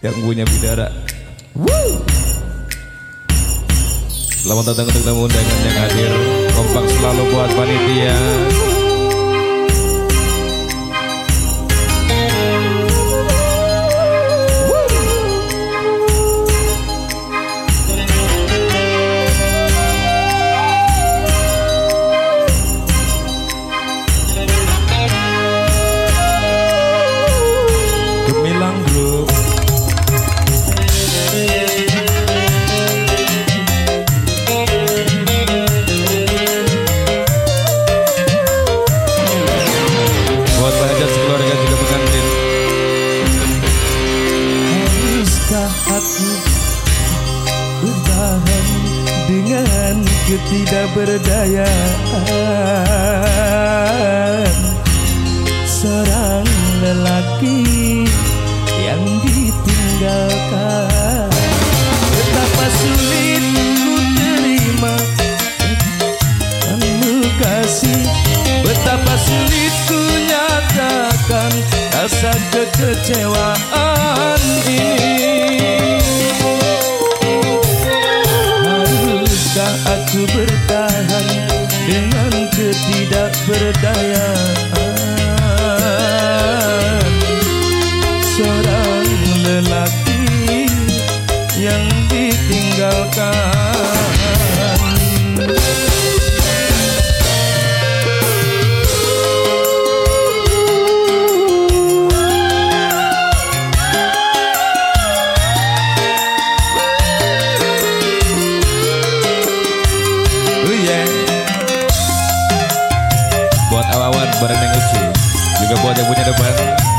yang punya bidara. Woo! Selamat datang untuk tamu undangan yang hadir. Kompak selalu buat panitia. Ketidakberdayaan Seorang lelaki yang ditinggalkan. Betapa sulit ku terima Kamu kasih. Betapa sulit ku nyatakan Rasa kekecewaan ini. Haruskah aku bertahan dengan ketidakberdayaan seorang lelaki yang ditinggalkan juga buat yang punya depan bertahan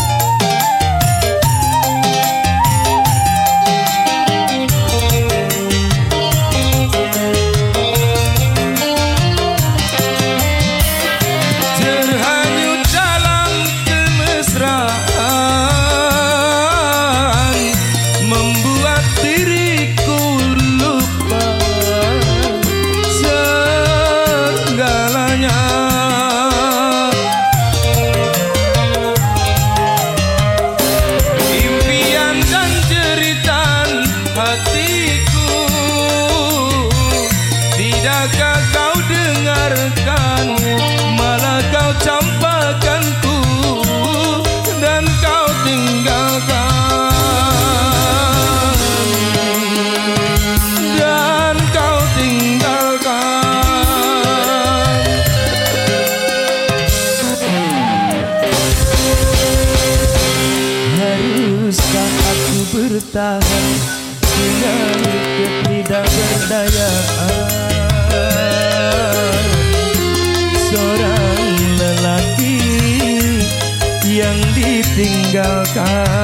ditinggalkan.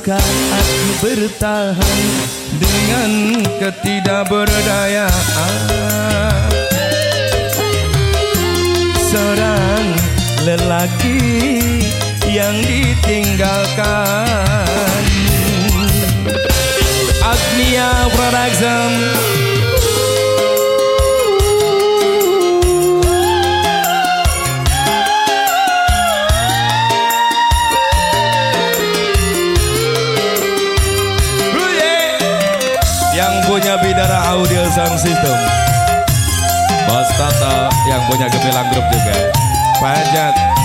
Haruskah aku bertahan Dengan ketidakberdayaan. Seorang lelaki yang ditinggalkan. Agnia Production System Bos Toto yang punya Gemilang Group juga. Pajat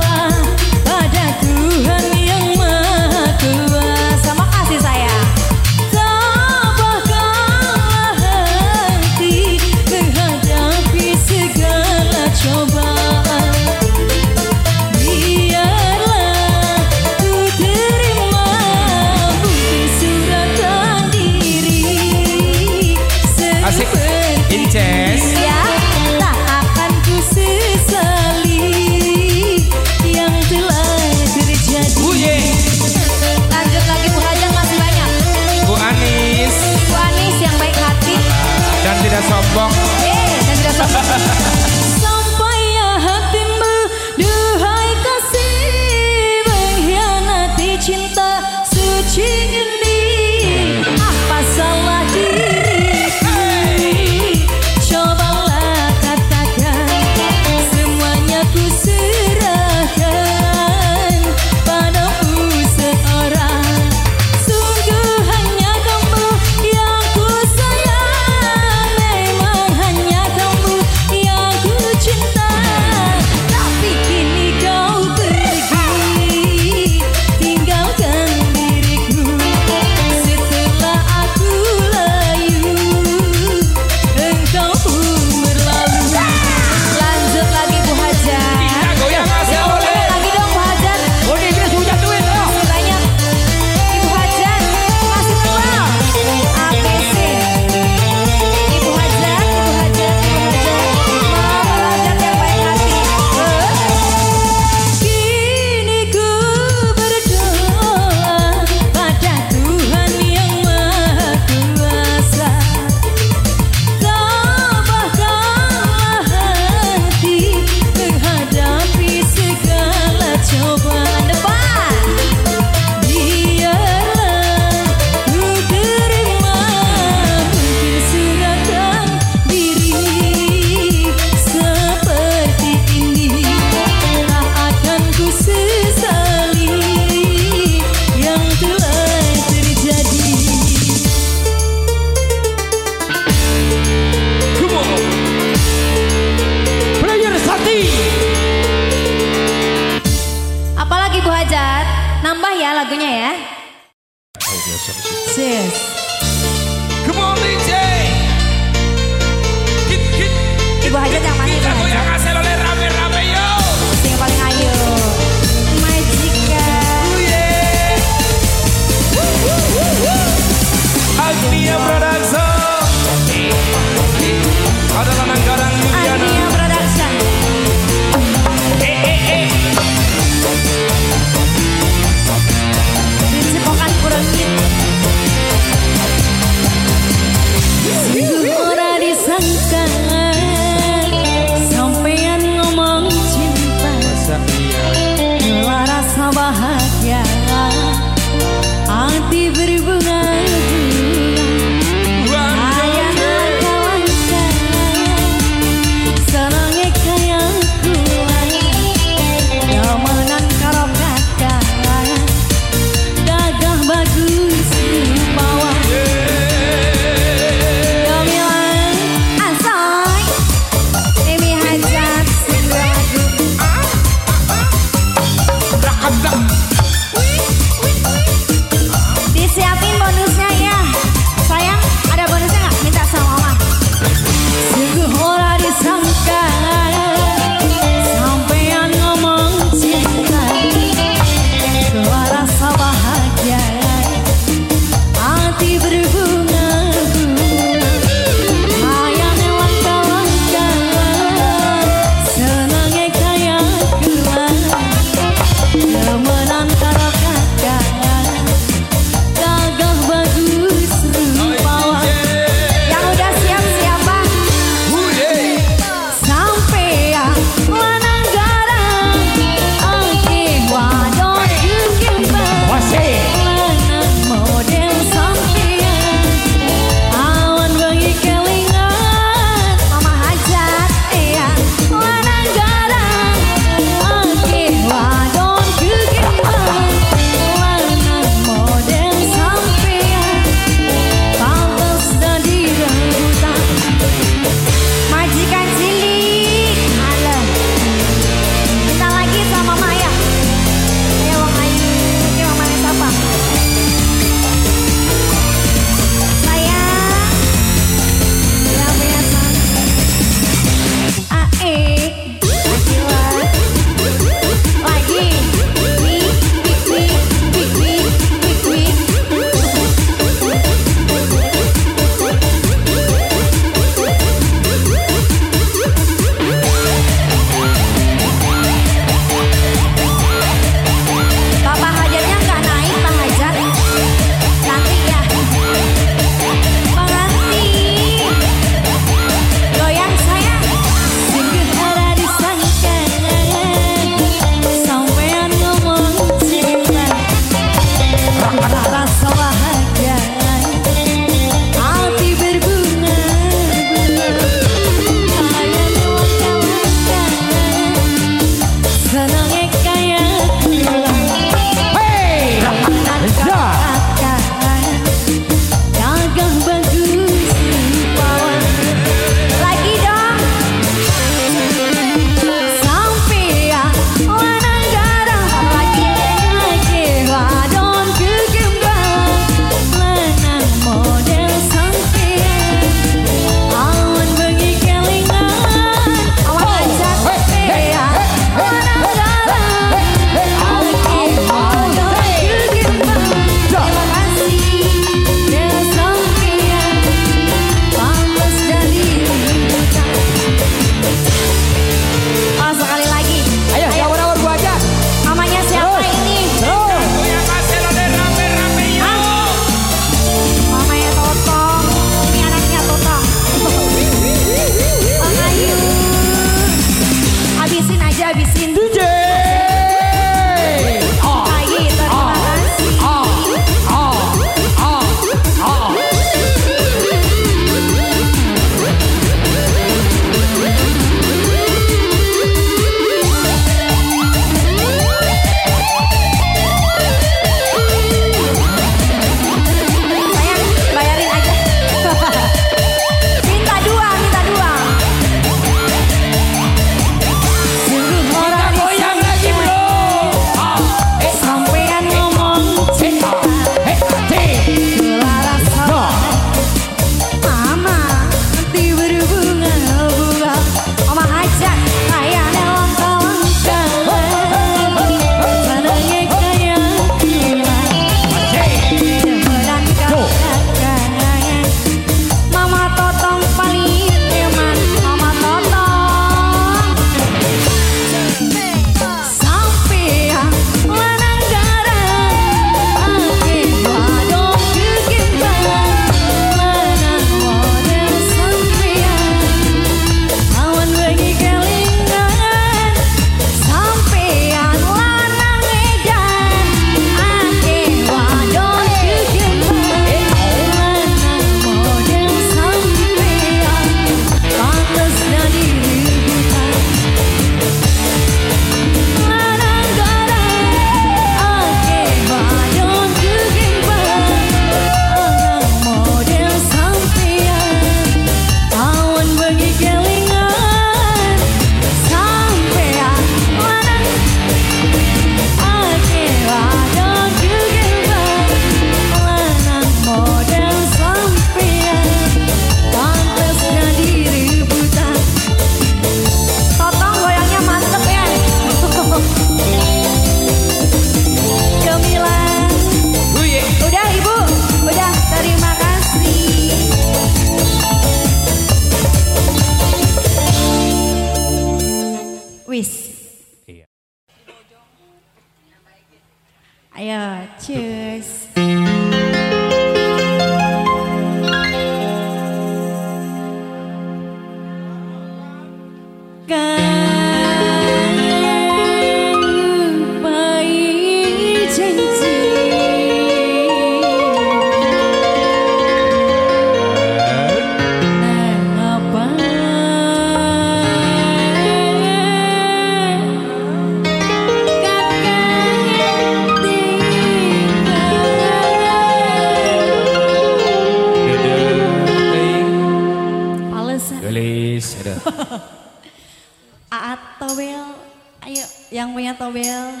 Atobel.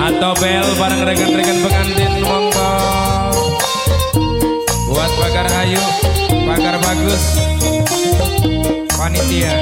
Atobel bareng rekan-rekan pengantin monggo. Buat Bakar Ayu, Bakar Bagus, Panitia.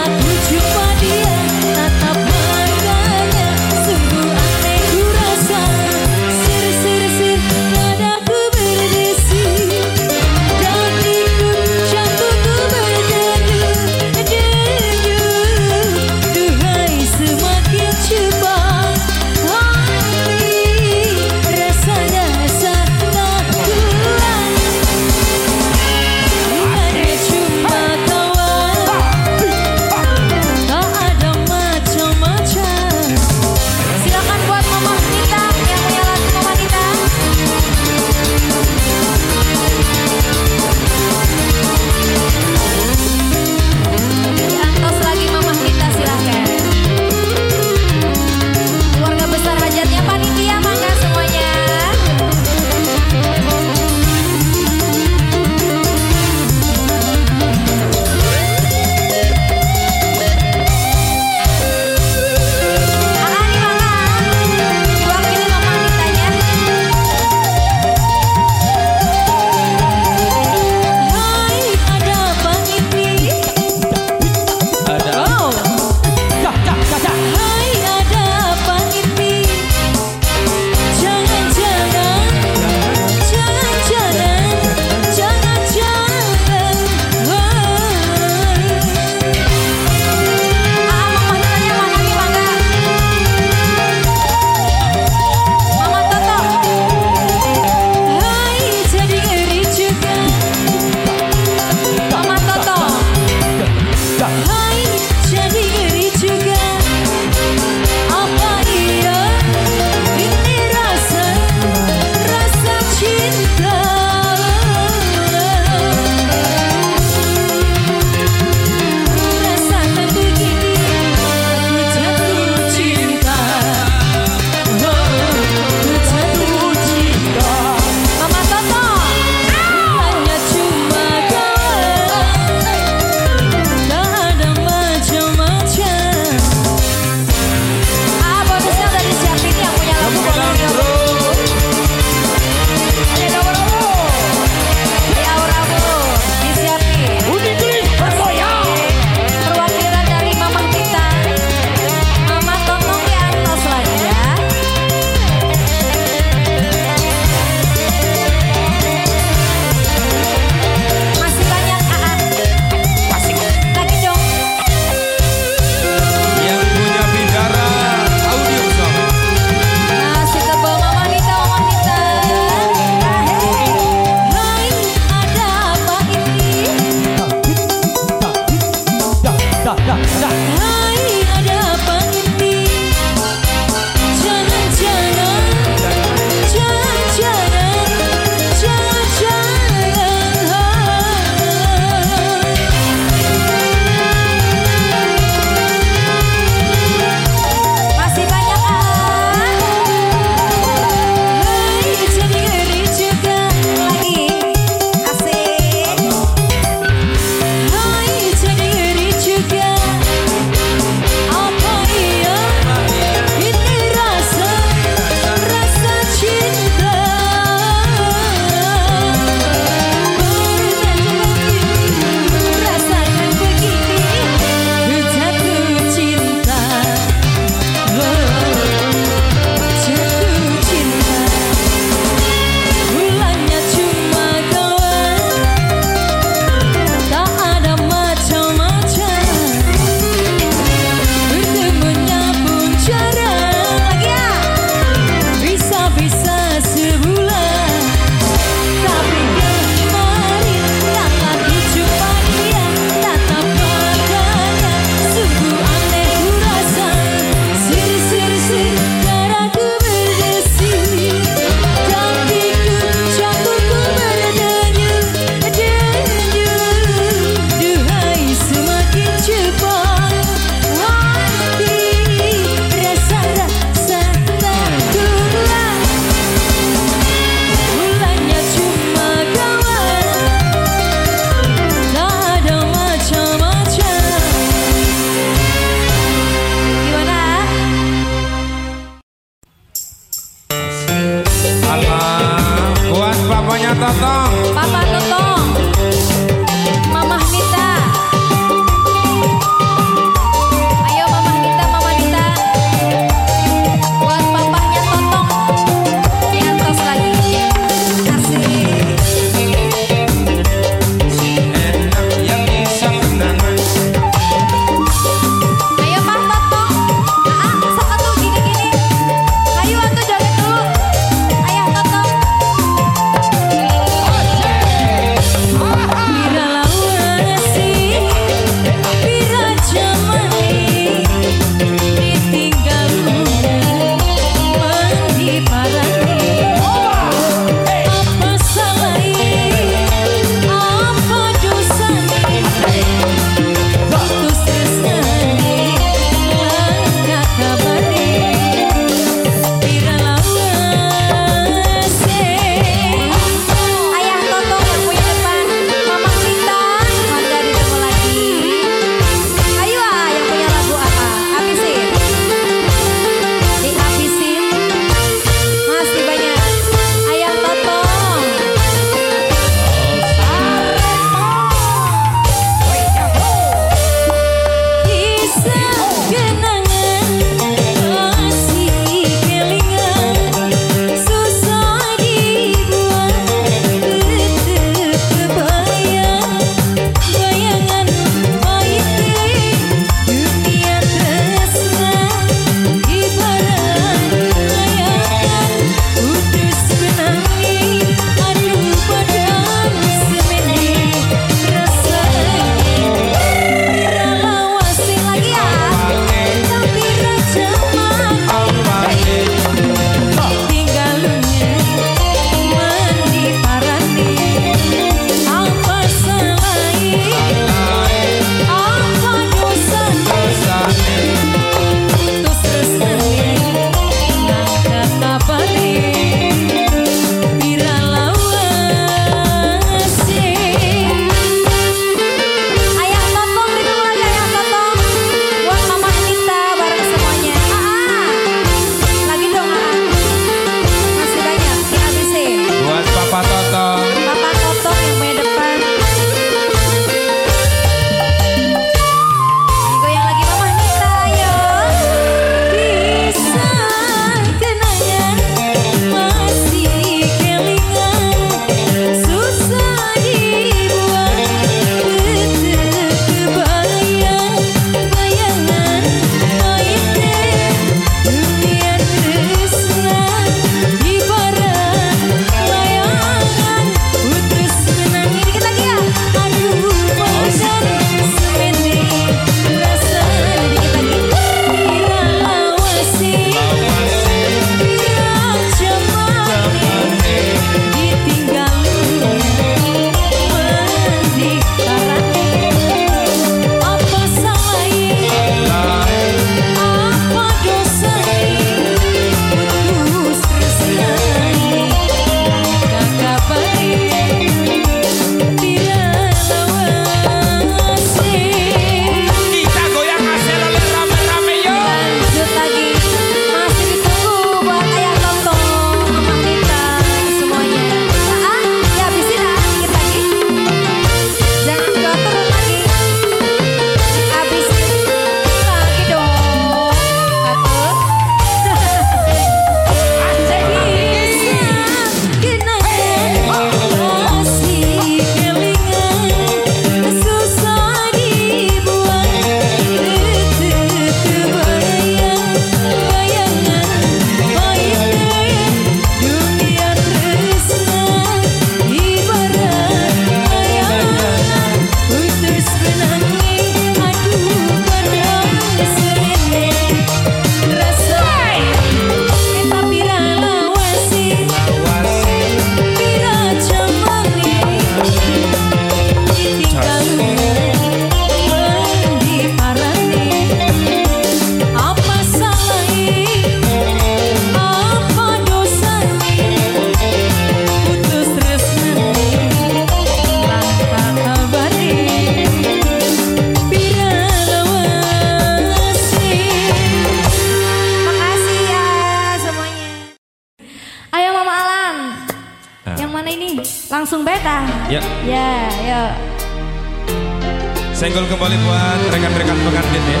Senggol kembali buat rekan-rekan pengantin ya.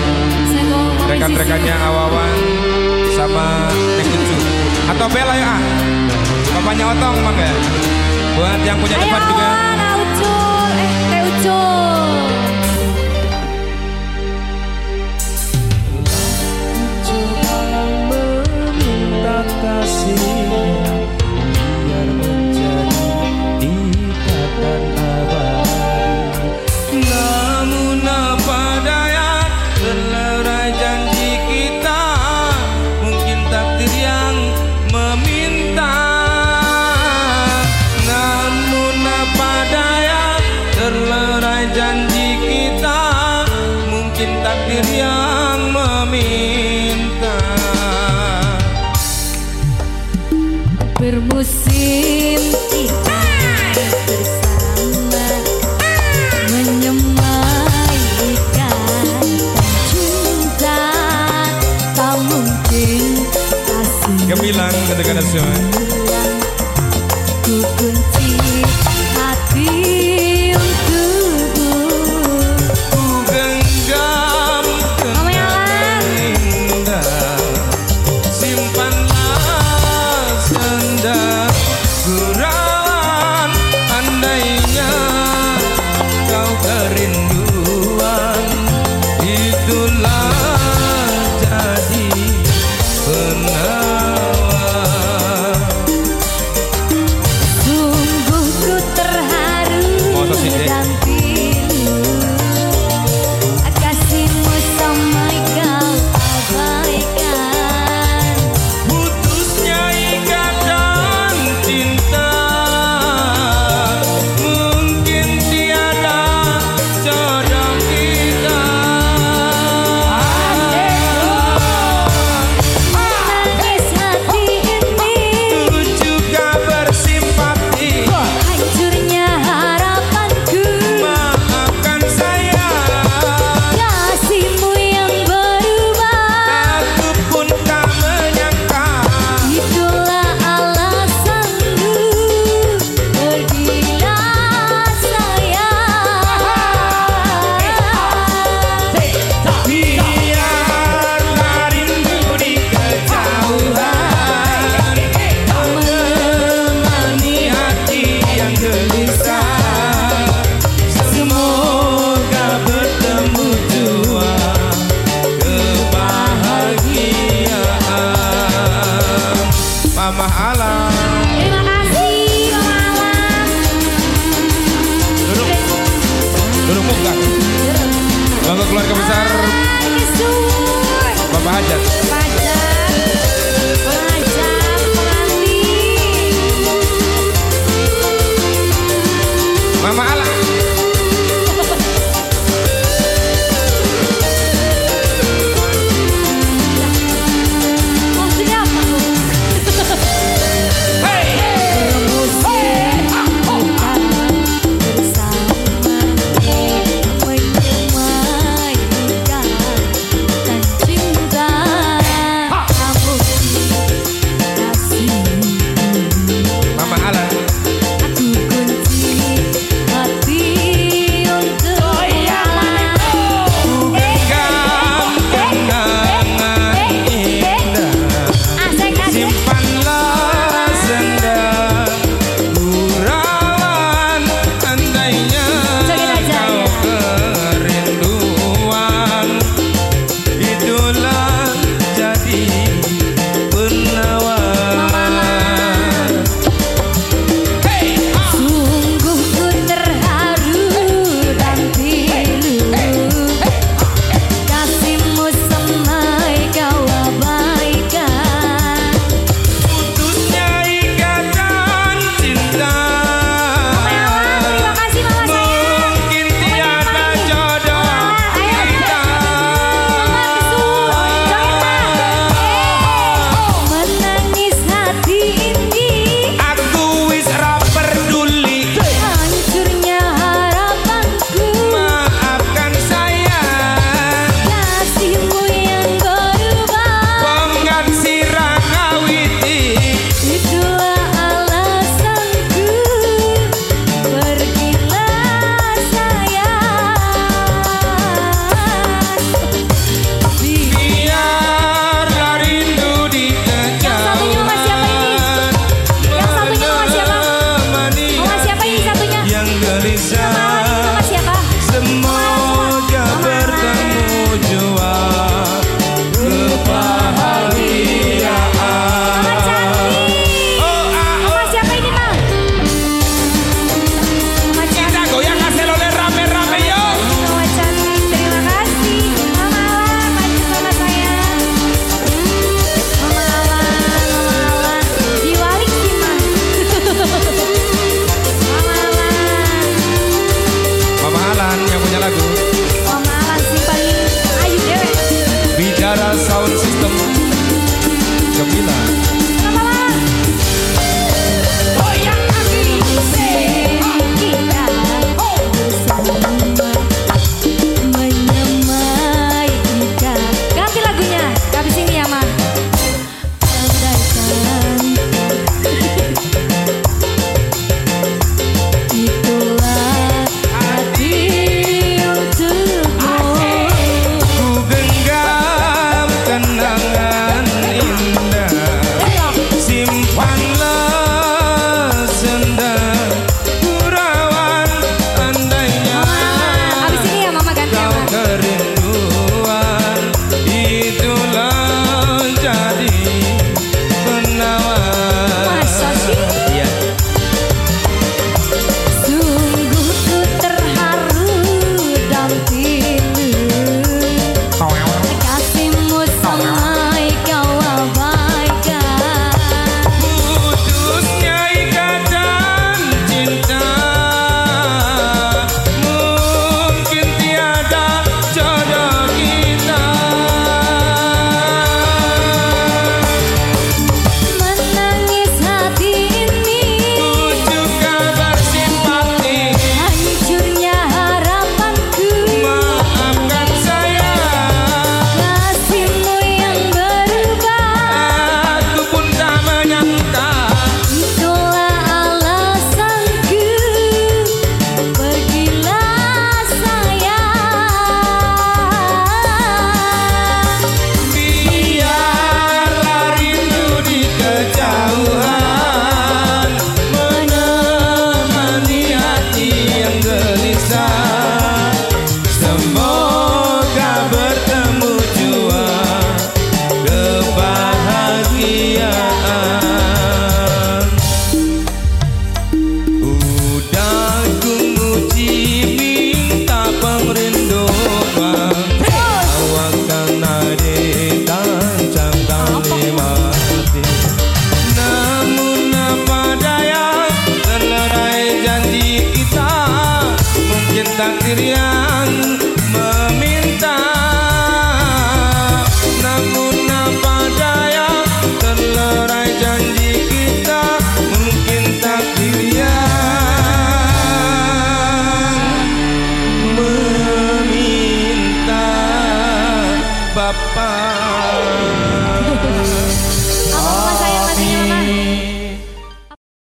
Rekan-rekannya Awawan sama Nekucu. Atau Bella ya. Ah. Bapaknya Otong mangga. Ya. Buat yang punya tempat Ayo, juga. Ayo kasih.